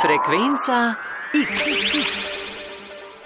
Frekvenca X.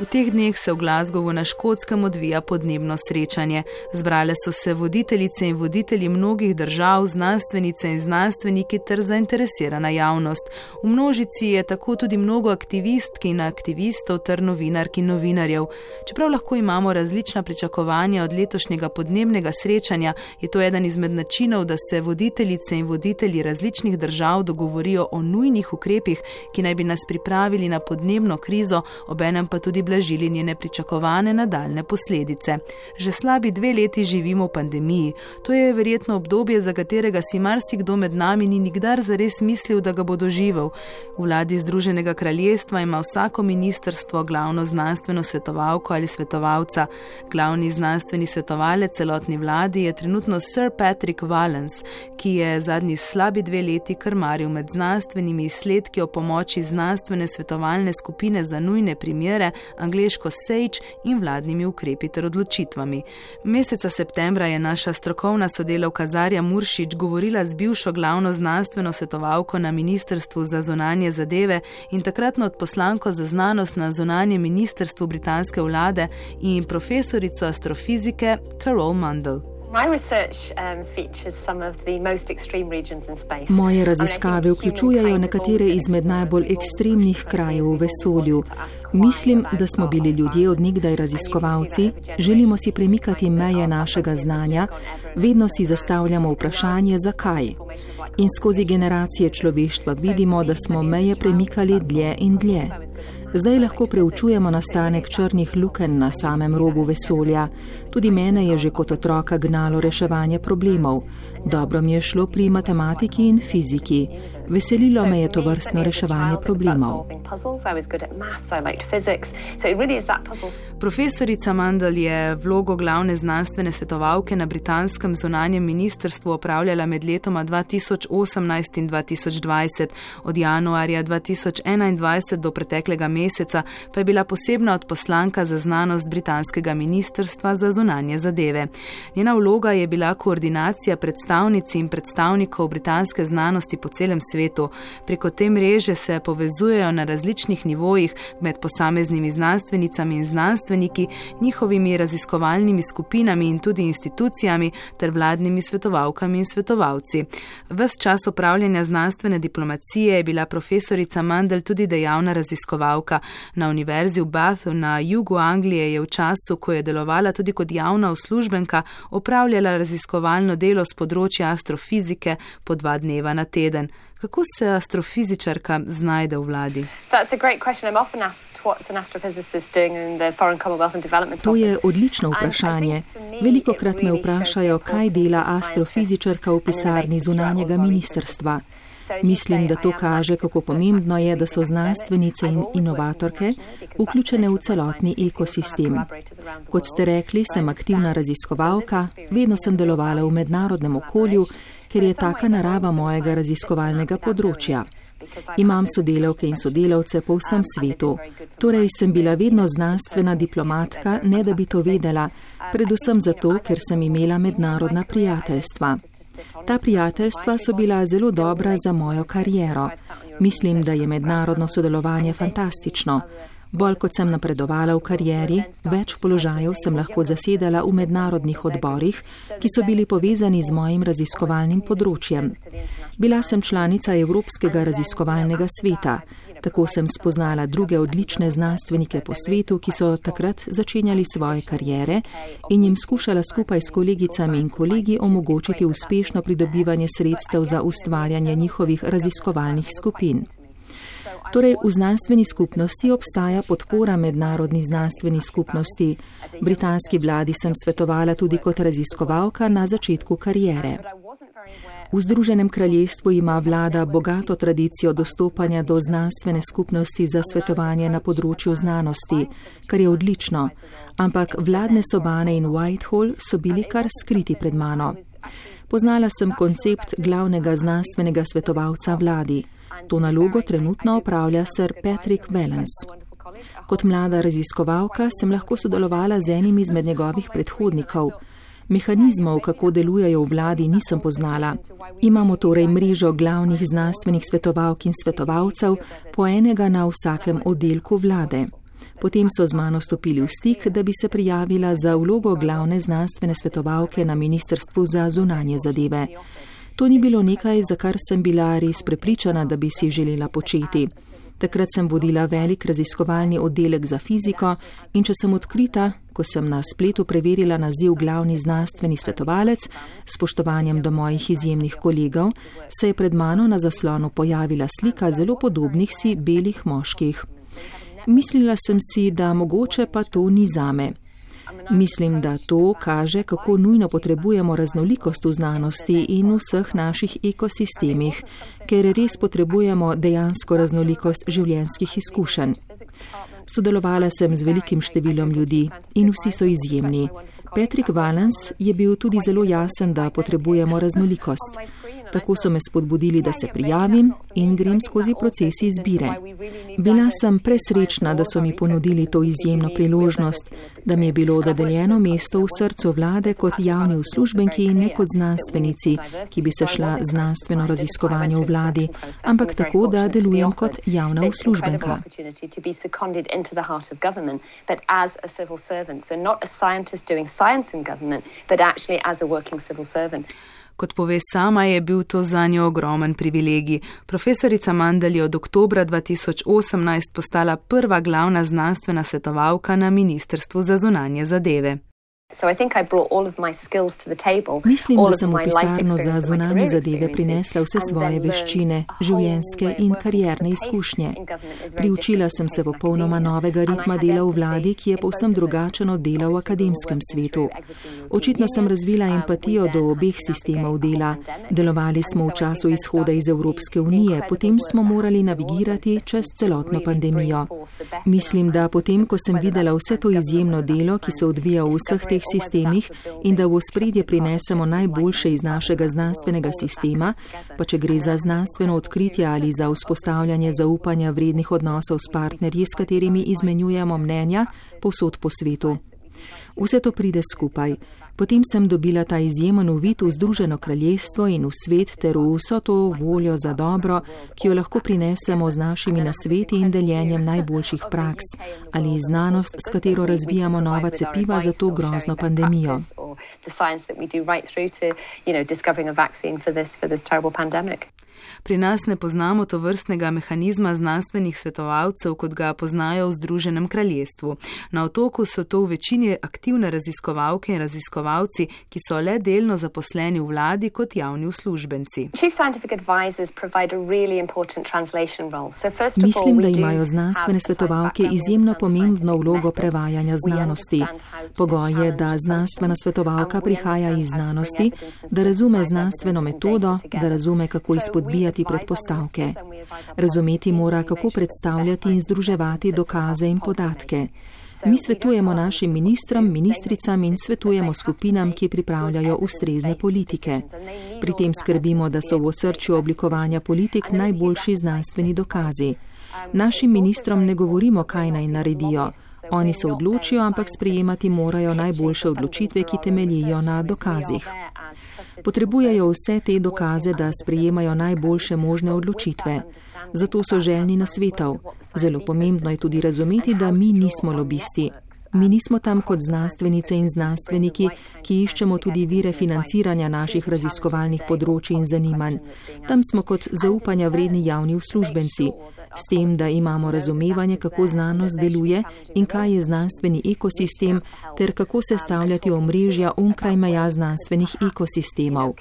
V teh dneh se v Glasgowu na škotskem odvija podnebno srečanje. Zbrale so se voditeljice in voditelji mnogih držav, znanstvenice in znanstveniki ter zainteresirana javnost. V množici je tako tudi mnogo aktivistk in aktivistov ter novinark in novinarjev. Čeprav lahko imamo različna pričakovanja od letošnjega podnebnega srečanja, je to eden izmed načinov, da se voditeljice in voditelji različnih držav dogovorijo o nujnih ukrepih, ki naj bi nas pripravili na podnebno krizo, obenem pa tudi ublažili njene pričakovane nadaljne posledice. Že slabi dve leti živimo v pandemiji. To je verjetno obdobje, za katerega si marsikdo med nami ni nikdar zares mislil, da ga bo doživel. V vladi Združenega kraljestva ima vsako ministrstvo glavno znanstveno svetovalko ali svetovalca. Glavni znanstveni svetovalec celotni vladi je trenutno Sir Patrick Valens, ki je zadnji slabi dve leti krmaril med znanstvenimi izsledki o pomoči znanstvene svetovalne skupine za nujne primere, angliško SAGE in vladnimi ukrepi ter odločitvami. Meseca septembra je naša strokovna sodelavka Zarja Muršič govorila z bivšo glavno znanstveno svetovalko na Ministrstvu za zonanje zadeve in takratno odposlanko za znanost na zonanje ministrstvu britanske vlade in profesorico astrofizike Carol Mundell. Um, Moje raziskave vključujejo nekatere izmed najbolj ekstremnih krajev v vesolju. Mislim, da smo bili ljudje odnegdaj raziskovalci, želimo si premikati meje našega znanja, vedno si zastavljamo vprašanje, zakaj. In skozi generacije človeštva vidimo, da smo meje premikali dlje in dlje. Zdaj lahko preučujemo nastanek črnih luken na samem robu vesolja. Tudi mene je že kot otroka gnalo reševanje problemov. Dobro mi je šlo pri matematiki in fiziki. Veselilo me je to vrstno reševanje problemov. Profesorica Mandel je vlogo glavne znanstvene svetovalke na britanskem zunanjem ministrstvu opravljala med letoma 2018 in 2020. Od januarja 2021 do preteklega meseca pa je bila posebna odposlanka za znanost britanskega ministrstva za zunanje zadeve. Njena vloga je bila koordinacija predstavnici in predstavnikov britanske znanosti po celem svetu svetu. Preko te mreže se povezujejo na različnih nivojih med posameznimi znanstvenicami in znanstveniki, njihovimi raziskovalnimi skupinami in tudi institucijami ter vladnimi svetovalkami in svetovalci. Ves čas upravljanja znanstvene diplomacije je bila profesorica Mandel tudi dejavna raziskovalka. Na univerzi v Bathu na jugu Anglije je v času, ko je delovala tudi kot javna uslužbenka, opravljala raziskovalno delo z področja astrofizike po dva dneva na teden. Kako se astrofizičarka znajde v vladi? To je odlično vprašanje. Veliko krat me vprašajo, kaj dela astrofizičarka v pisarni zunanjega ministrstva. Mislim, da to kaže, kako pomembno je, da so znanstvenice in inovatorke vključene v celotni ekosistem. Kot ste rekli, sem aktivna raziskovalka, vedno sem delovala v mednarodnem okolju, ker je taka narava mojega raziskovalnega področja. Imam sodelavke in sodelavce po vsem svetu. Torej sem bila vedno znanstvena diplomatka, ne da bi to vedela, predvsem zato, ker sem imela mednarodna prijateljstva. Ta prijateljstva so bila zelo dobra za mojo kariero. Mislim, da je mednarodno sodelovanje fantastično. Bolj kot sem napredovala v karieri, več položajev sem lahko zasedala v mednarodnih odborih, ki so bili povezani z mojim raziskovalnim področjem. Bila sem članica Evropskega raziskovalnega sveta. Tako sem spoznala druge odlične znanstvenike po svetu, ki so takrat začenjali svoje karijere in jim skušala skupaj s kolegicami in kolegi omogočiti uspešno pridobivanje sredstev za ustvarjanje njihovih raziskovalnih skupin. Torej, v znanstveni skupnosti obstaja podpora mednarodni znanstveni skupnosti. Britanski vladi sem svetovala tudi kot raziskovalka na začetku karijere. V Združenem kraljestvu ima vlada bogato tradicijo dostopanja do znanstvene skupnosti za svetovanje na področju znanosti, kar je odlično, ampak vladne sobane in Whitehall so bili kar skriti pred mano. Poznala sem koncept glavnega znanstvenega svetovalca vladi. To nalogo trenutno opravlja sir Patrick Valens. Kot mlada raziskovalka sem lahko sodelovala z enim izmed njegovih predhodnikov. Mehanizmov, kako delujejo v vladi, nisem poznala. Imamo torej mrežo glavnih znanstvenih svetovalk in svetovalcev, po enega na vsakem oddelku vlade. Potem so z mano stopili v stik, da bi se prijavila za vlogo glavne znanstvene svetovalke na Ministrstvu za zunanje zadeve. To ni bilo nekaj, za kar sem bila res prepričana, da bi si želela početi. Takrat sem vodila velik raziskovalni oddelek za fiziko in če sem odkrita, ko sem na spletu preverila naziv glavni znanstveni svetovalec, spoštovanjem do mojih izjemnih kolegov, se je pred mano na zaslonu pojavila slika zelo podobnih si belih moških. Mislila sem si, da mogoče pa to ni zame. Mislim, da to kaže, kako nujno potrebujemo raznolikost v znanosti in v vseh naših ekosistemih, ker res potrebujemo dejansko raznolikost življenjskih izkušenj. Sodelovala sem z velikim številom ljudi in vsi so izjemni. Patrick Valens je bil tudi zelo jasen, da potrebujemo raznolikost. Tako so me spodbudili, da se prijavim in grem skozi proces izbire. Bila sem presrečna, da so mi ponudili to izjemno priložnost, da mi je bilo dodeljeno mesto v srcu vlade kot javni uslužbenki in ne kot znanstvenici, ki bi se šla znanstveno raziskovanje v vladi, ampak tako, da delujem kot javna uslužbenka. Science in government, but actually as a working civil servant. Kot pove sama, je bil to za njo ogromen privilegij. Profesorica Mandel je od oktobra 2018 postala prva glavna znanstvena svetovalka na Ministrstvu za zunanje zadeve. Mislim, da sem v pisarno za zunanje zadeve prinesla vse svoje veščine, življenjske in karierne izkušnje. Priučila sem se popolnoma novega ritma dela v vladi, ki je povsem drugačen od dela v akademskem svetu. Očitno sem razvila empatijo do obeh sistemov dela. Delovali smo v času izhoda iz Evropske unije, potem smo morali navigirati čez celotno pandemijo. Mislim, da potem, ko sem videla vse to izjemno delo, ki se odvija v vseh teh svojih sistemih in da v spredje prinesemo najboljše iz našega znanstvenega sistema, pa če gre za znanstveno odkritje ali za vzpostavljanje zaupanja vrednih odnosov s partnerji, s katerimi izmenjujemo mnenja povsod po svetu. Vse to pride skupaj. Potem sem dobila ta izjemen uvid v Združeno kraljestvo in v svet ter v vso to voljo za dobro, ki jo lahko prinesemo z našimi nasveti in deljenjem najboljših praks ali znanost, s katero razvijamo nova cepiva za to grozno pandemijo. Pri nas ne poznamo to vrstnega mehanizma znanstvenih svetovalcev, kot ga poznajo v Združenem kraljestvu. Na otoku so to v večini aktivne raziskovalke in raziskovalci, ki so le delno zaposleni v vladi kot javni uslužbenci. Mislim, da imajo znanstvene svetovalke izjemno pomembno vlogo prevajanja znanosti. Pogoj je, da znanstvena svetovalka prihaja iz znanosti, da razume znanstveno metodo, da razume, kako izpodbijati razvijati predpostavke. Razumeti mora, kako predstavljati in združevati dokaze in podatke. Mi svetujemo našim ministrom, ministricam in svetujemo skupinam, ki pripravljajo ustrezne politike. Pri tem skrbimo, da so v osrčju oblikovanja politik najboljši znanstveni dokazi. Našim ministrom ne govorimo, kaj naj naredijo. Oni se odločijo, ampak sprejemati morajo najboljše odločitve, ki temeljijo na dokazih. Potrebujejo vse te dokaze, da sprejemajo najboljše možne odločitve. Zato so željni na svetov. Zelo pomembno je tudi razumeti, da mi nismo lobisti. Mi nismo tam kot znanstvenice in znanstveniki, ki iščemo tudi vire financiranja naših raziskovalnih področji in zanimanj. Tam smo kot zaupanja vredni javni uslužbenci s tem, da imamo razumevanje, kako znanost deluje in kaj je znanstveni ekosistem, ter kako se stavljati omrežja onkraj meja znanstvenih ekosistemov.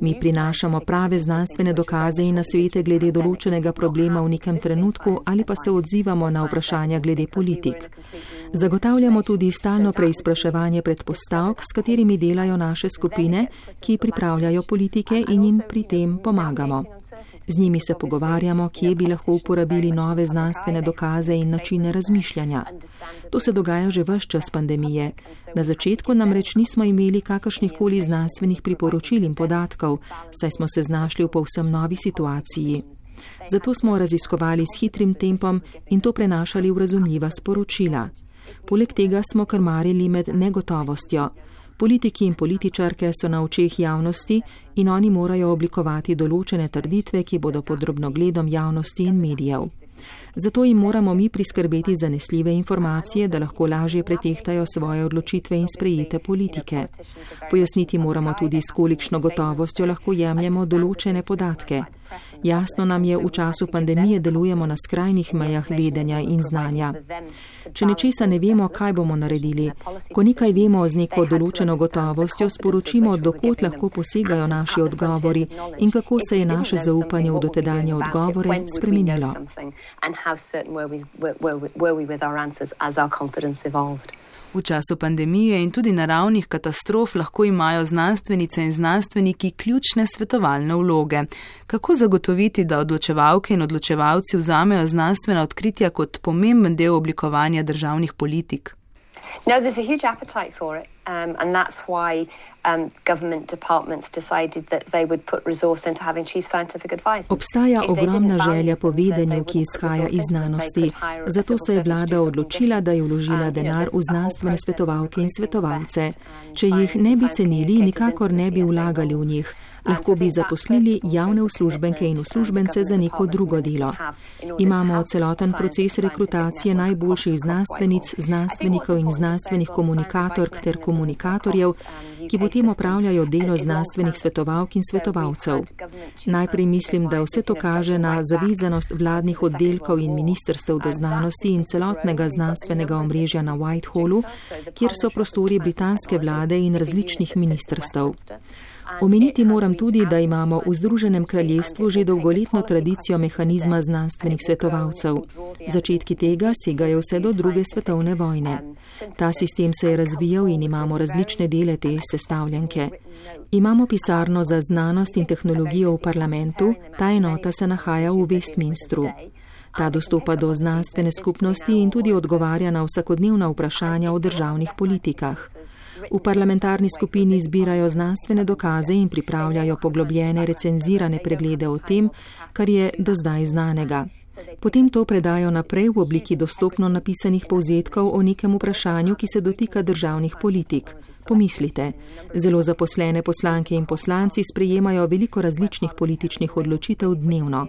Mi prinašamo prave znanstvene dokaze in nasvete glede določenega problema v nekem trenutku ali pa se odzivamo na vprašanja glede politik. Zagotavljamo tudi stalno preizpraševanje predpostavk, s katerimi delajo naše skupine, ki pripravljajo politike in jim pri tem pomagamo. Z njimi se pogovarjamo, kje bi lahko uporabili nove znanstvene dokaze in načine razmišljanja. To se dogaja že vse čas pandemije. Na začetku namreč nismo imeli kakršnih koli znanstvenih priporočil in podatkov, saj smo se znašli v povsem novi situaciji. Zato smo raziskovali s hitrim tempom in to prenašali v razumljiva sporočila. Poleg tega smo krmarili med negotovostjo. Politiki in političarke so na očeh javnosti in oni morajo oblikovati določene trditve, ki bodo pod drobnogledom javnosti in medijev. Zato jim moramo mi priskrbeti zanesljive informacije, da lahko lažje pretehtajo svoje odločitve in sprejete politike. Pojasniti moramo tudi, s kolikšno gotovostjo lahko jemljemo določene podatke. Jasno nam je, v času pandemije delujemo na skrajnih mejah vedenja in znanja. Če nečesa ne vemo, kaj bomo naredili, ko nekaj vemo z neko določeno gotovostjo, sporočimo, dokot lahko posegajo naši odgovori in kako se je naše zaupanje v dotedanje odgovore spremenilo. V času pandemije in tudi naravnih katastrof lahko imajo znanstvenice in znanstveniki ključne svetovalne vloge. Kako zagotoviti, da odločevalke in odločevalci vzamejo znanstvena odkritja kot pomemben del oblikovanja državnih politik? No, there's a huge appetite for it. Um, and that's why um, government departments decided that they would put resource into having chief scientific advisors. Obstaja ogromna želja po vedenju, ki izhaja iz znanosti. Zato se je vlada odločila, da je vložila denar v znanstvene svetovalke in svetovalce. Če jih ne bi cenili, nikakor ne bi vlagali v njih lahko bi zaposlili javne uslužbenke in uslužbence za neko drugo delo. Imamo celoten proces rekrutacije najboljših znanstvenic, znanstvenikov in znanstvenih komunikatork ter komunikatorjev, ki potem opravljajo delo znanstvenih svetovalk in svetovalcev. Najprej mislim, da vse to kaže na zavezanost vladnih oddelkov in ministrstev do znanosti in celotnega znanstvenega omrežja na Whitehallu, kjer so prostori britanske vlade in različnih ministrstev. Omeniti moram tudi, da imamo v Združenem kraljestvu že dolgoletno tradicijo mehanizma znanstvenih svetovalcev. Začetki tega segajo vse do druge svetovne vojne. Ta sistem se je razvijal in imamo različne dele te sestavljanke. Imamo pisarno za znanost in tehnologijo v parlamentu, ta enota se nahaja v Westminstru. Ta dostopa do znanstvene skupnosti in tudi odgovarja na vsakodnevna vprašanja o državnih politikah. V parlamentarni skupini zbirajo znanstvene dokaze in pripravljajo poglobljene recenzirane preglede o tem, kar je do zdaj znanega. Potem to predajo naprej v obliki dostopno napisanih povzetkov o nekem vprašanju, ki se dotika državnih politik. Pomislite, zelo zaposlene poslanke in poslanci sprejemajo veliko različnih političnih odločitev dnevno.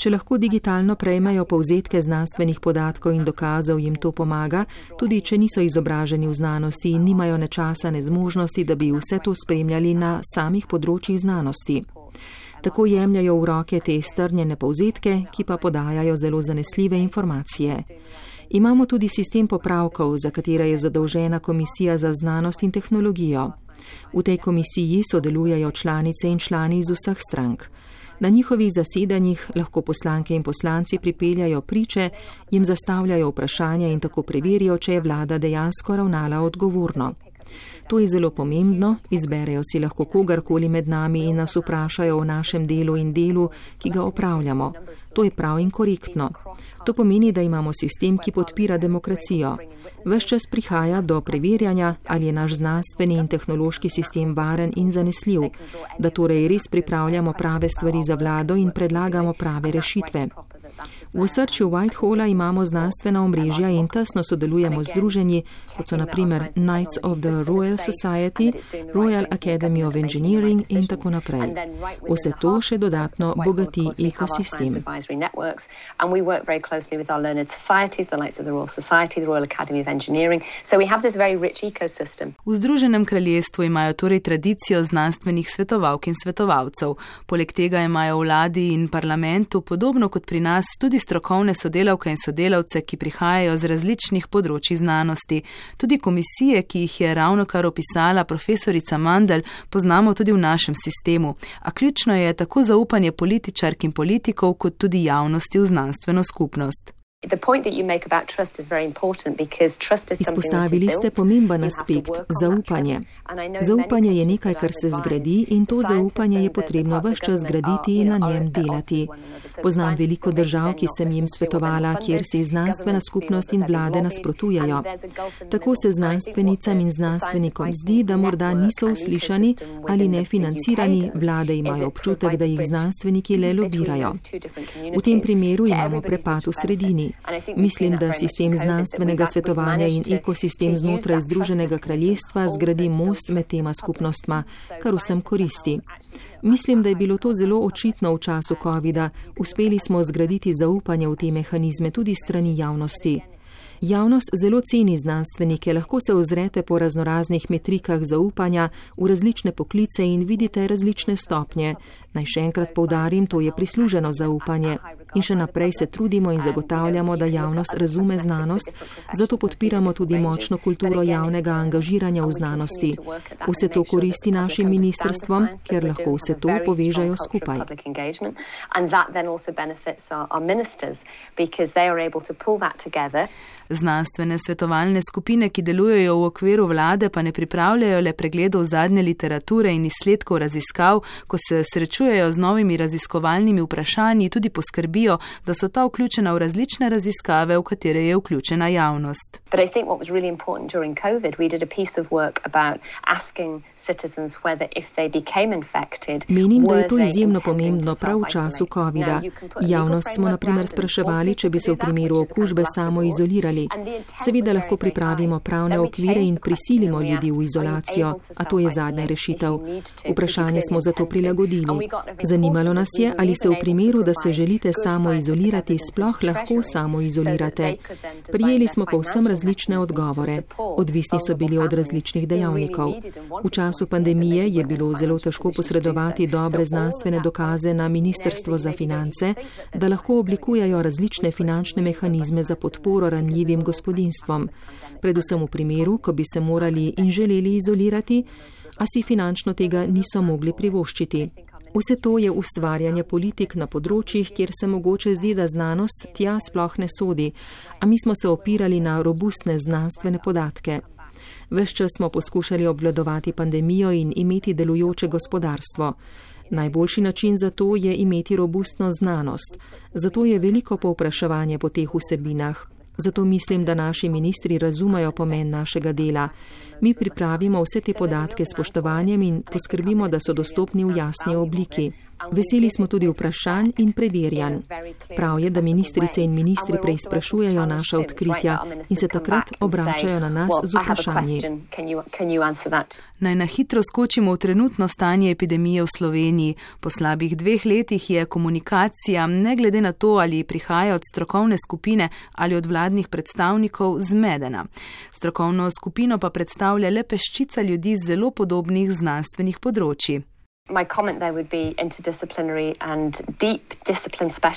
Če lahko digitalno prejmejo povzetke znanstvenih podatkov in dokazov, jim to pomaga, tudi če niso izobraženi v znanosti in nimajo ne časa, ne zmožnosti, da bi vse to spremljali na samih področjih znanosti. Tako jemljajo v roke te strnjene povzetke, ki pa podajajo zelo zanesljive informacije. Imamo tudi sistem popravkov, za katere je zadolžena Komisija za znanost in tehnologijo. V tej komisiji sodelujejo članice in člani iz vseh strank. Na njihovih zasedanjih lahko poslanke in poslanci pripeljajo priče, jim zastavljajo vprašanja in tako preverijo, če je vlada dejansko ravnala odgovorno. To je zelo pomembno, izberejo si lahko kogarkoli med nami in nas vprašajo o našem delu in delu, ki ga opravljamo. To je prav in korektno. To pomeni, da imamo sistem, ki podpira demokracijo. Ves čas prihaja do preverjanja, ali je naš znanstveni in tehnološki sistem varen in zanesljiv, da torej res pripravljamo prave stvari za vlado in predlagamo prave rešitve. V osrčju Whitehala imamo znanstvena omrežja in tesno sodelujemo z združenji, kot so naprimer Knights of the Royal Society, Royal Academy of Engineering in tako naprej. Vse to še dodatno bogati ekosistem. V Združenem kraljestvu imajo torej tradicijo znanstvenih svetovalk in svetovalcev. Poleg tega imajo vladi in parlamentu, podobno kot pri nas, tudi strokovne sodelavke in sodelavce, ki prihajajo z različnih področji znanosti. Tudi komisije, ki jih je ravno kar opisala profesorica Mandel, poznamo tudi v našem sistemu. A ključno je tako zaupanje političark in politikov, kot tudi javnosti v znanstveno skupnost. Izpostavili ste pomemben aspekt - zaupanje. Zaupanje je nekaj, kar se zgradi in to zaupanje je potrebno vse čas zgraditi in na njem delati. Poznam veliko držav, ki sem jim svetovala, kjer se znanstvena skupnost in vlade nasprotujajo. Tako se znanstvenicam in znanstvenikom zdi, da morda niso uslišani ali nefinancirani, vlade imajo občutek, da jih znanstveniki le lobirajo. V tem primeru imamo prepad v sredini. Skupni. Mislim, da sistem znanstvenega svetovanja in ekosistem znotraj Združenega kraljestva zgradi most med tema skupnostma, kar vsem koristi. Mislim, da je bilo to zelo očitno v času COVID-a. Uspeli smo zgraditi zaupanje v te mehanizme tudi strani javnosti. Javnost zelo ceni znanstvenike, lahko se ozrete po raznoraznih metrikah zaupanja v različne poklice in vidite različne stopnje. Naj še enkrat povdarim, to je prisluženo zaupanje. In še naprej se trudimo in zagotavljamo, da javnost razume znanost, zato podpiramo tudi močno kulturo javnega angažiranja v znanosti. Vse to koristi našim ministrstvom, ker lahko vse to povežajo skupaj. Znanstvene svetovalne skupine, ki delujejo v okviru vlade, pa ne pripravljajo le pregledov zadnje literature in izsledkov raziskav, ko se srečujejo z novimi raziskovalnimi vprašanji, tudi poskrbijo, da so ta vključena v različne raziskave, v katere je vključena javnost. Menim, da je to izjemno pomembno prav v času COVID-a. Javnost smo naprimer spraševali, če bi se v primeru okužbe samo izolirali. Seveda lahko pripravimo pravne okvire in prisilimo ljudi v izolacijo, a to je zadnja rešitev. Vprašanje smo zato prilagodili. Zanimalo nas je, ali se v primeru, da se želite samo izolirati, sploh lahko samo izolirate. Prijeli smo povsem različne odgovore. Odvisni so bili od različnih dejavnikov. V času pandemije je bilo zelo težko posredovati dobre znanstvene dokaze na Ministrstvo za finance, da lahko oblikujajo različne finančne mehanizme za podporo ranljivim gospodinstvom, predvsem v primeru, ko bi se morali in želeli izolirati, a si finančno tega niso mogli privoščiti. Vse to je ustvarjanje politik na področjih, kjer se mogoče zdi, da znanost tja sploh ne sodi, a mi smo se opirali na robustne znanstvene podatke. Ves čas smo poskušali obvladovati pandemijo in imeti delujoče gospodarstvo. Najboljši način za to je imeti robustno znanost. Zato je veliko povpraševanje po teh vsebinah. Zato mislim, da naši ministri razumejo pomen našega dela. Mi pripravimo vse te podatke s spoštovanjem in poskrbimo, da so dostopni v jasni obliki. Veseli smo tudi vprašanj in preverjanj. Prav je, da ministrice in ministri preizprašujejo naša odkritja in se takrat obračajo na nas z vprašanji. Naj na hitro skočimo v trenutno stanje epidemije v Sloveniji. Po slabih dveh letih je komunikacija, ne glede na to, ali prihaja od strokovne skupine ali od vladnih predstavnikov, zmedena. Strokovno skupino pa predstavlja le peščica ljudi z zelo podobnih znanstvenih področji.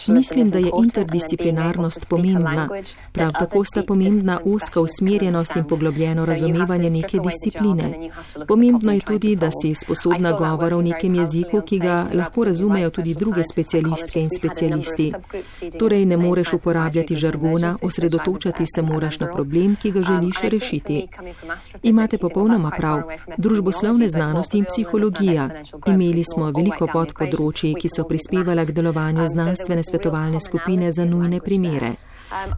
Mislim, da je interdisciplinarnost pomembna. Prav tako sta pomembna uska usmerjenost in poglobljeno razumevanje neke discipline. Pomembno je tudi, da si sposobna govora v nekem jeziku, ki ga lahko razumejo tudi druge specialistke in specialisti. Torej ne moreš uporabljati žargona, osredotočati se moraš na problem, ki ga um, želiš rešiti. Imate popolnoma prav. Družboslovne znanosti in psihologija. Imeli smo veliko podpodročji, ki so prispevala k delovanju znanstvene svetovalne skupine za nujne primere.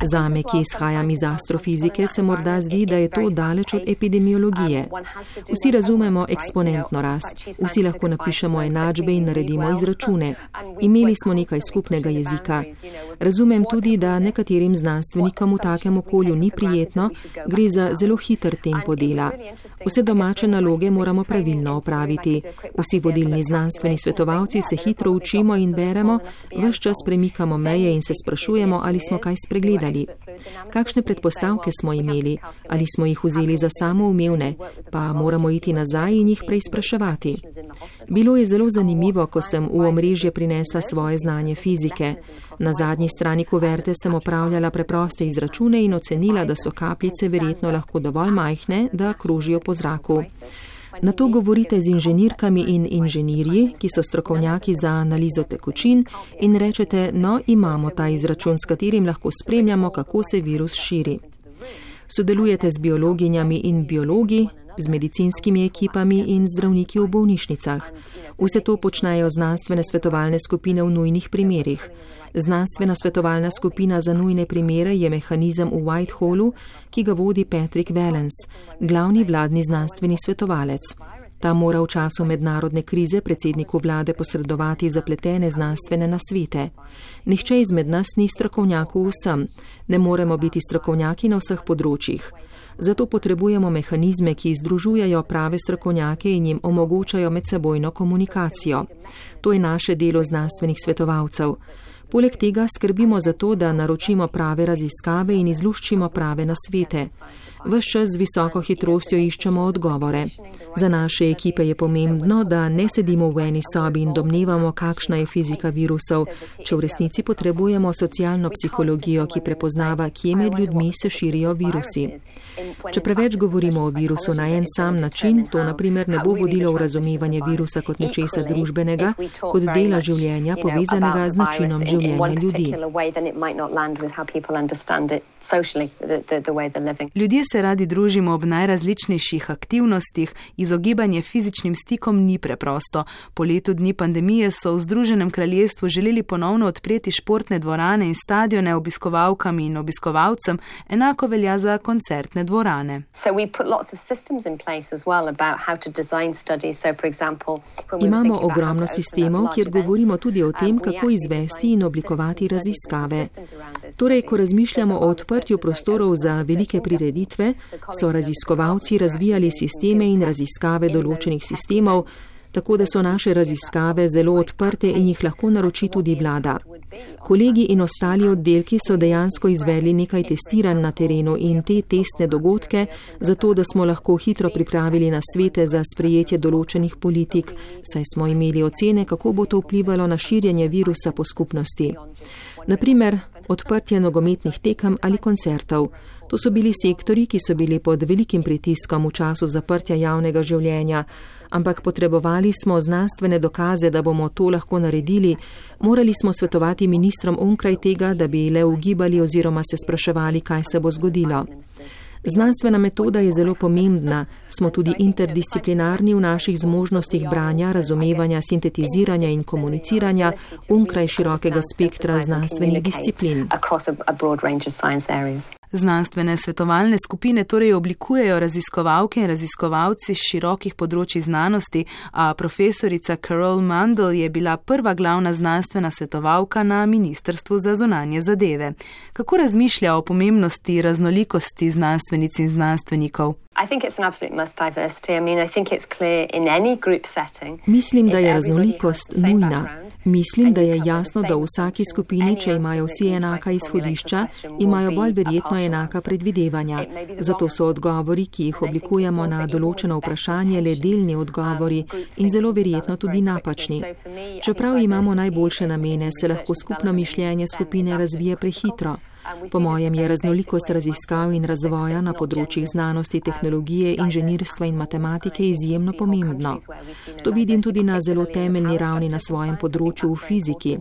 Zame, ki izhajam iz astrofizike, se morda zdi, da je to daleč od epidemiologije. Vsi razumemo eksponentno rast, vsi lahko napišemo enačbe in naredimo izračune. Imeli smo nekaj skupnega jezika. Razumem tudi, da nekaterim znanstvenikom v takem okolju ni prijetno, gre za zelo hiter tempo dela. Vse domače naloge moramo pravilno opraviti. Vsi vodilni znanstveni svetovalci se hitro učimo in beremo, vse čas premikamo meje in se sprašujemo, ali smo kaj spregledali pregledali. Kakšne predpostavke smo imeli, ali smo jih vzeli za samoumevne, pa moramo iti nazaj in jih preizpraševati. Bilo je zelo zanimivo, ko sem v omrežje prinesla svoje znanje fizike. Na zadnji strani kuverte sem opravljala preproste izračune in ocenila, da so kapljice verjetno lahko dovolj majhne, da krožijo po zraku. Na to govorite z inženirkami in inženirji, ki so strokovnjaki za analizo tekočin in rečete, no, imamo ta izračun, s katerim lahko spremljamo, kako se virus širi. Sodelujete z biologinjami in biologi, z medicinskimi ekipami in zdravniki v bolnišnicah. Vse to počnejo znanstvene svetovalne skupine v nujnih primerih. Znanstvena svetovalna skupina za nujne primere je mehanizem v Whitehallu, ki ga vodi Patrick Valens, glavni vladni znanstveni svetovalec. Ta mora v času mednarodne krize predsedniku vlade posredovati zapletene znanstvene nasvete. Nihče izmed nas ni strokovnjak v vsem, ne moremo biti strokovnjaki na vseh področjih. Zato potrebujemo mehanizme, ki združujejo prave strokovnjake in jim omogočajo medsebojno komunikacijo. To je naše delo znanstvenih svetovalcev. Poleg tega skrbimo za to, da naročimo prave raziskave in izluščimo prave nasvete. Ves čas z visoko hitrostjo iščemo odgovore. Za naše ekipe je pomembno, da ne sedimo v eni sobi in domnevamo, kakšna je fizika virusov, če v resnici potrebujemo socialno psihologijo, ki prepoznava, kje med ljudmi se širijo virusi. Če preveč govorimo o virusu na en sam način, to naprimer ne bo vodilo v razumevanje virusa kot nečesa družbenega, kot dela življenja povezanega z načinom življenja ljudi. Ljudje se radi družimo ob najrazličnejših aktivnostih, izogibanje fizičnim stikom ni preprosto. Po letu dni pandemije so v Združenem kraljestvu želeli ponovno odpreti športne dvorane in stadione obiskovalkam in obiskovalcem, enako velja za koncertne dvorane. Imamo ogromno sistemov, kjer govorimo tudi o tem, kako izvesti in oblikovati raziskave. Torej, ko razmišljamo o odprtju prostorov za velike prireditve, so raziskovalci razvijali sisteme in raziskave določenih sistemov, tako da so naše raziskave zelo odprte in jih lahko naroči tudi vlada. Kolegi in ostali oddelki so dejansko izvedli nekaj testiranj na terenu in te testne dogodke, zato da smo lahko hitro pripravili na svete za sprejetje določenih politik, saj smo imeli ocene, kako bo to vplivalo na širjenje virusa po skupnosti. Naprimer, odprtje nogometnih tekem ali koncertov. To so bili sektori, ki so bili pod velikim pritiskom v času zaprtja javnega življenja, ampak potrebovali smo znanstvene dokaze, da bomo to lahko naredili, morali smo svetovati ministrom onkraj tega, da bi le ugibali oziroma se spraševali, kaj se bo zgodilo. Znanstvena metoda je zelo pomembna, smo tudi interdisciplinarni v naših zmožnostih branja, razumevanja, sintetiziranja in komuniciranja onkraj širokega spektra znanstvenih disciplin. Znanstvene svetovalne skupine torej oblikujejo raziskovalke in raziskovalci z širokih področji znanosti, a profesorica Carol Mandel je bila prva glavna znanstvena svetovalka na Ministrstvu za zunanje zadeve. Kako razmišlja o pomembnosti raznolikosti znanstvenic in znanstvenikov? Mislim, da je raznolikost nujna. Mislim, da je jasno, da v vsaki skupini, če imajo vsi enaka izhodišča, imajo bolj verjetno enaka predvidevanja. Zato so odgovori, ki jih oblikujemo na določeno vprašanje, le delni odgovori in zelo verjetno tudi napačni. Čeprav imamo najboljše namene, se lahko skupno mišljenje skupine razvije prehitro. Po mojem je raznolikost raziskav in razvoja na področjih znanosti, tehnologije, inženirstva in matematike izjemno pomembno. To vidim tudi na zelo temeljni ravni na svojem področju v fiziki.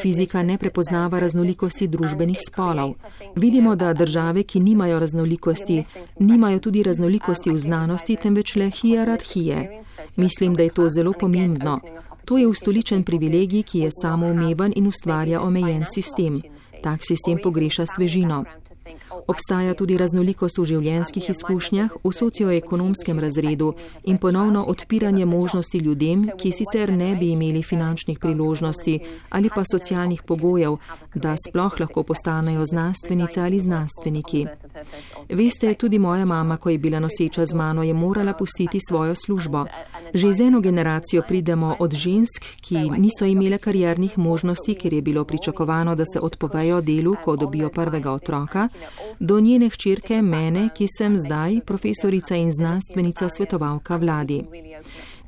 Fizika ne prepoznava raznolikosti družbenih spolov. Vidimo, da države, ki nimajo raznolikosti, nimajo tudi raznolikosti v znanosti, temveč le hierarhije. Mislim, da je to zelo pomembno. To je ustoličen privilegij, ki je samoumeven in ustvarja omejen sistem. Tak sistem pogreša svežino. Obstaja tudi raznolikost v življenjskih izkušnjah, v socioekonomskem razredu in ponovno odpiranje možnosti ljudem, ki sicer ne bi imeli finančnih priložnosti ali pa socialnih pogojev, da sploh lahko postanejo znanstvenice ali znanstveniki. Veste, tudi moja mama, ko je bila noseča z mano, je morala pustiti svojo službo. Že z eno generacijo pridemo od žensk, ki niso imele karjernih možnosti, ker je bilo pričakovano, da se odpovejo delu, ko dobijo prvega otroka do njene hčerke mene, ki sem zdaj profesorica in znanstvenica svetovalka vladi.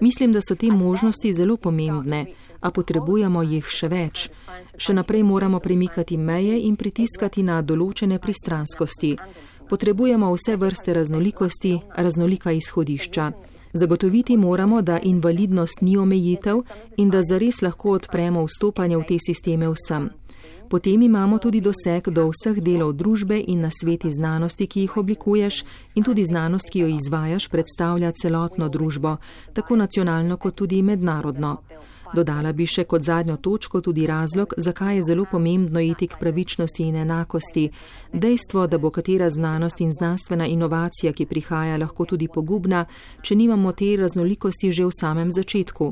Mislim, da so te možnosti zelo pomembne, a potrebujemo jih še več. Še naprej moramo premikati meje in pritiskati na določene pristranskosti. Potrebujemo vse vrste raznolikosti, raznolika izhodišča. Zagotoviti moramo, da invalidnost ni omejitev in da zares lahko odpremo vstopanje v te sisteme vsem. Potem imamo tudi doseg do vseh delov družbe in na sveti znanosti, ki jih oblikuješ, in tudi znanost, ki jo izvajaš, predstavlja celotno družbo, tako nacionalno kot tudi mednarodno. Dodala bi še kot zadnjo točko tudi razlog, zakaj je zelo pomembno iti k pravičnosti in enakosti. Dejstvo, da bo katera znanost in znanstvena inovacija, ki prihaja, lahko tudi pogubna, če nimamo te raznolikosti že v samem začetku.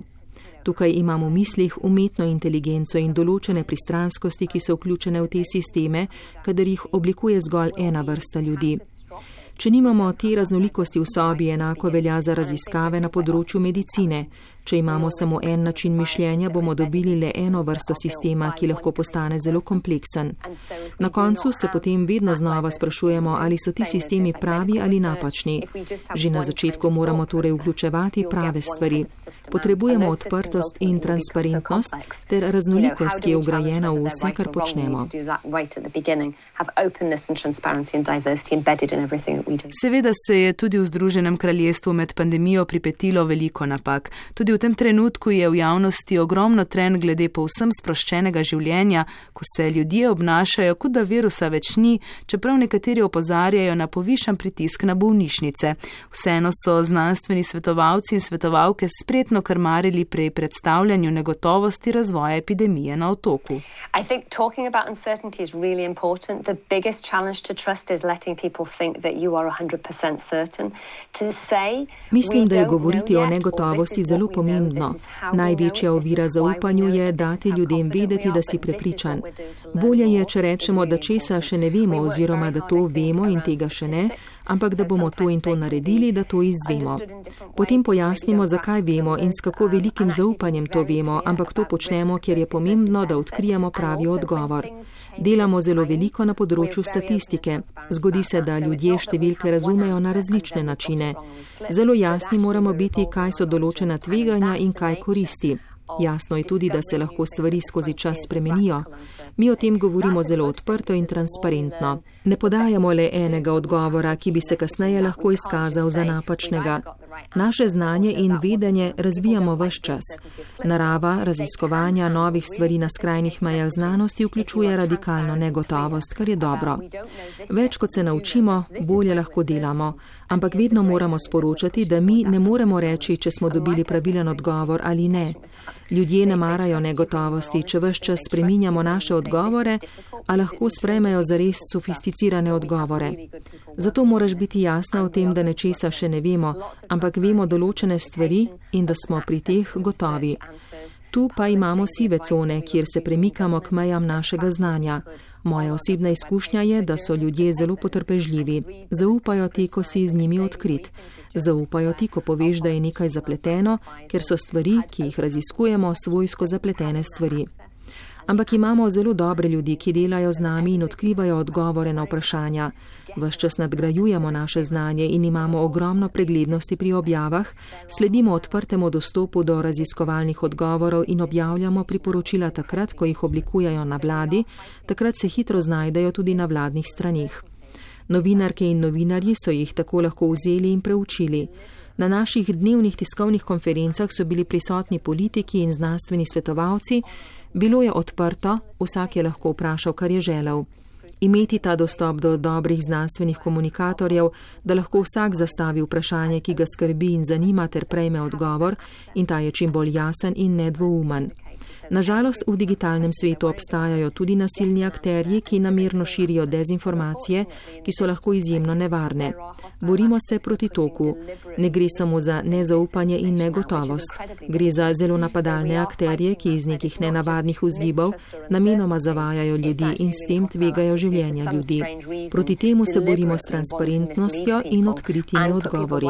Tukaj imamo v mislih umetno inteligenco in določene pristranskosti, ki so vključene v te sisteme, kadar jih oblikuje zgolj ena vrsta ljudi. Če nimamo te raznolikosti v sobi, enako velja za raziskave na področju medicine. Če imamo samo en način mišljenja, bomo dobili le eno vrsto sistema, ki lahko postane zelo kompleksen. Na koncu se potem vedno znova sprašujemo, ali so ti sistemi pravi ali napačni. Že na začetku moramo torej vključevati prave stvari. Potrebujemo odprtost in transparentnost ter raznolikost, ki je ugrajena v vse, kar počnemo. Seveda se je tudi v Združenem kraljestvu med pandemijo pripetilo veliko napak. Tudi v tem trenutku je v javnosti ogromno tren glede povsem sproščenega življenja, ko se ljudje obnašajo, kot da virusa več ni, čeprav nekateri opozarjajo na povišan pritisk na bolnišnice. Vseeno so znanstveni svetovalci in svetovalke spretno krmarili pri predstavljanju negotovosti razvoja epidemije na otoku. Mislim, da je govoriti o negotovosti zelo pomembno pomembno. Največja ovira zaupanju je dati ljudem vedeti, da si prepričan. Bolje je, če rečemo, da česa še ne vemo oziroma da to vemo in tega še ne, ampak da bomo to in to naredili, da to izvemo. Potem pojasnimo, zakaj vemo in s kako velikim zaupanjem to vemo, ampak to počnemo, ker je pomembno, da odkrijemo pravi odgovor. Delamo zelo veliko na področju statistike. Zgodi se, da ljudje številke razumejo na različne načine. Zelo jasni moramo biti, kaj so določena tveganja in kaj koristi. Jasno je tudi, da se lahko stvari skozi čas spremenijo. Mi o tem govorimo zelo odprto in transparentno. Ne podajamo le enega odgovora, ki bi se kasneje lahko izkazal za napačnega. Naše znanje in vedenje razvijamo vse čas. Narava raziskovanja novih stvari na skrajnih mejah znanosti vključuje radikalno negotovost, kar je dobro. Več kot se naučimo, bolje lahko delamo. Ampak vedno moramo sporočati, da mi ne moremo reči, če smo dobili pravilen odgovor ali ne. Ljudje ne marajo negotovosti, če vse čas spreminjamo naše odgovore, a lahko sprejmejo zares sofisticirane odgovore. Zato moraš biti jasna o tem, da nečesa še ne vemo, ampak vemo določene stvari in da smo pri teh gotovi. Tu pa imamo sive cone, kjer se premikamo k mejam našega znanja. Moja osebna izkušnja je, da so ljudje zelo potrpežljivi. Zaupajo ti, ko si z njimi odkrit. Zaupajo ti, ko poveš, da je nekaj zapleteno, ker so stvari, ki jih raziskujemo, svojsko zapletene stvari ampak imamo zelo dobre ljudi, ki delajo z nami in odkrivajo odgovore na vprašanja. Ves čas nadgrajujemo naše znanje in imamo ogromno preglednosti pri objavah, sledimo odprtemu dostopu do raziskovalnih odgovorov in objavljamo priporočila takrat, ko jih oblikujajo na vladi, takrat se hitro znajdejo tudi na vladnih stranih. Novinarke in novinarji so jih tako lahko vzeli in preučili. Na naših dnevnih tiskovnih konferencah so bili prisotni politiki in znanstveni svetovalci, Bilo je odprto, vsak je lahko vprašal, kar je želel. Imeti ta dostop do dobrih znanstvenih komunikatorjev, da lahko vsak zastavi vprašanje, ki ga skrbi in zanima, ter prejme odgovor, in ta je čim bolj jasen in nedvoumen. Nažalost, v digitalnem svetu obstajajo tudi nasilni akterji, ki namerno širijo dezinformacije, ki so lahko izjemno nevarne. Borimo se proti toku. Ne gre samo za nezaupanje in negotovost. Gre za zelo napadalne akterje, ki iz nekih nenavadnih vzgibov namenoma zavajajo ljudi in s tem tvegajo življenja ljudi. Proti temu se borimo s transparentnostjo in odkritimi odgovori.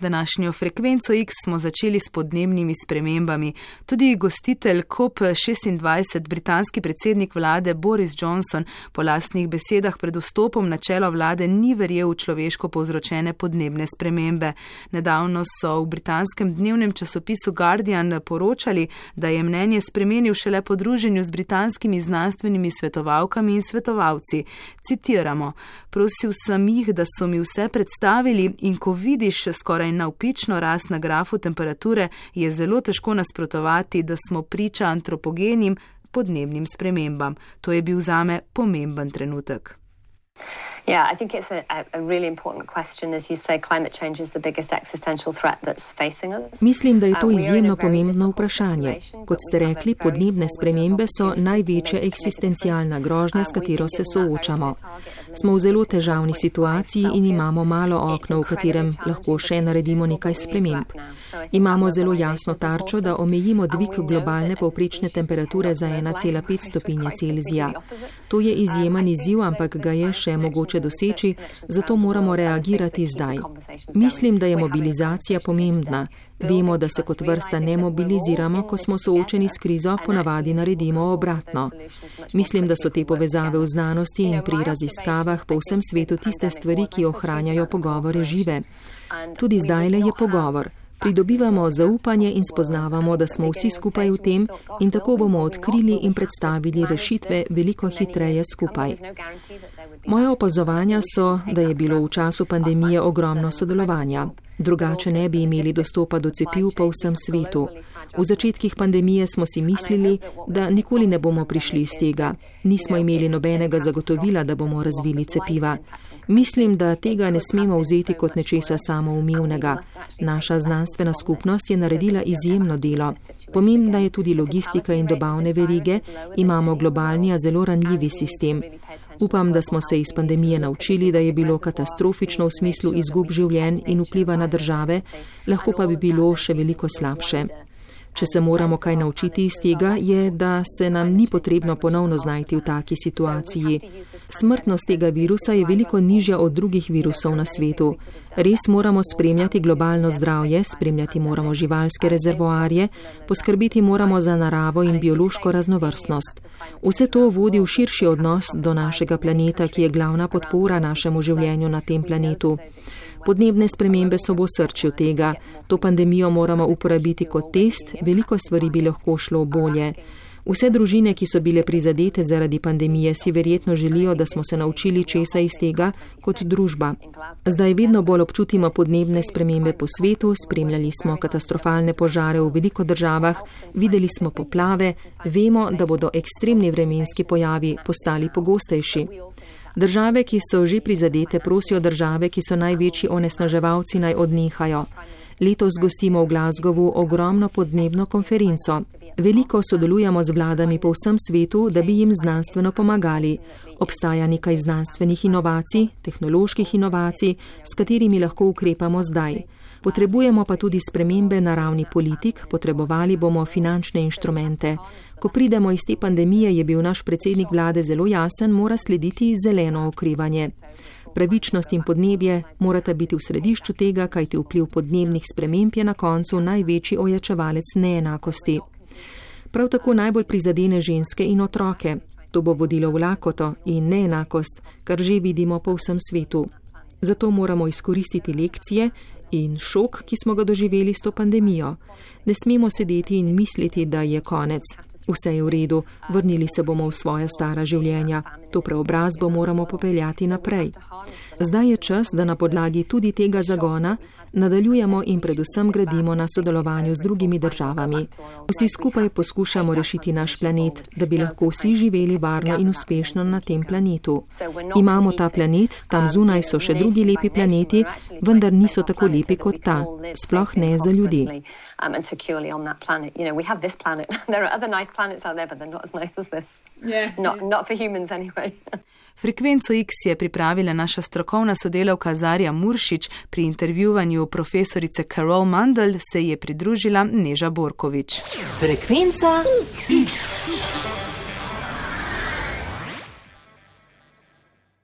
Današnjo frekvenco frekvenco X smo začeli s podnebnimi spremembami. Tudi gostitelj COP26, britanski predsednik vlade Boris Johnson, po lastnih besedah pred vstopom na čelo vlade ni verjel v človeško povzročene podnebne spremembe. Nedavno so v britanskem dnevnem časopisu Guardian poročali, da je mnenje spremenil šele po druženju z britanskimi znanstvenimi svetovalkami in svetovalci. Citiramo: Prosil sem jih, da so mi vse predstavili in ko vidiš skoraj navpično rast, rast na grafu temperature, je zelo težko nasprotovati, da smo priča antropogenim podnebnim spremembam. To je bil zame pomemben trenutek. Yeah, I think it's a, a really important question. As you say, climate change is the biggest existential threat that's facing us. Mislim, da je to uh, izjemno pomembno vprašanje. Kot ste rekli, podnebne spremembe so največja eksistencialna grožnja, s katero se soočamo. Smo v zelo težavni situaciji in imamo malo okno, v katerem lahko še naredimo nekaj sprememb. Imamo zelo jasno tarčo, da omejimo dvig globalne povprečne temperature za 1,5 stopinje Celzija. To je izjemen izziv, ampak ga je še mogoče doseči, zato moramo reagirati zdaj. Mislim, da je mobilizacija pomembna. Vemo, da se kot vrsta ne mobiliziramo, ko smo soočeni s krizo, ponavadi naredimo obratno. Mislim, da so te povezave v znanosti in pri raziskavah po vsem svetu tiste stvari, ki ohranjajo pogovore žive. Tudi zdaj le je pogovor pridobivamo zaupanje in spoznavamo, da smo vsi skupaj v tem in tako bomo odkrili in predstavili rešitve veliko hitreje skupaj. Moje opazovanja so, da je bilo v času pandemije ogromno sodelovanja. Drugače ne bi imeli dostopa do cepiv po vsem svetu. V začetkih pandemije smo si mislili, da nikoli ne bomo prišli iz tega. Nismo imeli nobenega zagotovila, da bomo razvili cepiva. Mislim, da tega ne smemo vzeti kot nečesa samoumevnega. Naša znanstvena skupnost je naredila izjemno delo. Pomembna je tudi logistika in dobavne verige. Imamo globalni, a zelo ranljivi sistem. Upam, da smo se iz pandemije naučili, da je bilo katastrofično v smislu izgub življenj in vpliva na države, lahko pa bi bilo še veliko slabše. Če se moramo kaj naučiti iz tega, je, da se nam ni potrebno ponovno znajti v taki situaciji. Smrtnost tega virusa je veliko nižja od drugih virusov na svetu. Res moramo spremljati globalno zdravje, spremljati moramo živalske rezervoarje, poskrbeti moramo za naravo in biološko raznovrstnost. Vse to vodi v širši odnos do našega planeta, ki je glavna podpora našemu življenju na tem planetu. Podnebne spremembe so v srčju tega. To pandemijo moramo uporabiti kot test, veliko stvari bi lahko šlo bolje. Vse družine, ki so bile prizadete zaradi pandemije, si verjetno želijo, da smo se naučili česa iz tega kot družba. Zdaj vedno bolj občutimo podnebne spremembe po svetu, spremljali smo katastrofalne požare v veliko državah, videli smo poplave, vemo, da bodo ekstremni vremenski pojavi postali pogostejši. Države, ki so že prizadete, prosijo države, ki so največji onesnaževalci, naj odnehajo. Letos gostimo v Glasgowu ogromno podnebno konferenco. Veliko sodelujemo z vladami po vsem svetu, da bi jim znanstveno pomagali. Obstaja nekaj znanstvenih inovacij, tehnoloških inovacij, s katerimi lahko ukrepamo zdaj. Potrebujemo pa tudi spremembe na ravni politik, potrebovali bomo finančne inštrumente. Ko pridemo iz te pandemije, je bil naš predsednik vlade zelo jasen, mora slediti zeleno okrevanje. Pravičnost in podnebje morata biti v središču tega, kajti vpliv podnebnih sprememb je na koncu največji ojačevalec neenakosti. Prav tako najbolj prizadene ženske in otroke. To bo vodilo v lakoto in neenakost, kar že vidimo po vsem svetu. Zato moramo izkoristiti lekcije in šok, ki smo ga doživeli s to pandemijo. Ne smemo sedeti in misliti, da je konec. Vse je v redu, vrnili se bomo v svoje stara življenja. To preobrazbo moramo popeljati naprej. Zdaj je čas, da na podlagi tudi tega zagona nadaljujemo in predvsem gradimo na sodelovanju z drugimi državami. Vsi skupaj poskušamo rešiti naš planet, da bi lahko vsi živeli varno in uspešno na tem planetu. Imamo ta planet, tam zunaj so še drugi lepi planeti, vendar niso tako lepi kot ta, sploh ne za ljudi. Yeah, not, not for humans anyway. Frekvenco X je pripravila naša strokovna sodelavka Zarja Muršič, pri intervjuvanju profesorice Carol Mandel se je pridružila Neža Borkovič. Frekvenca X. X.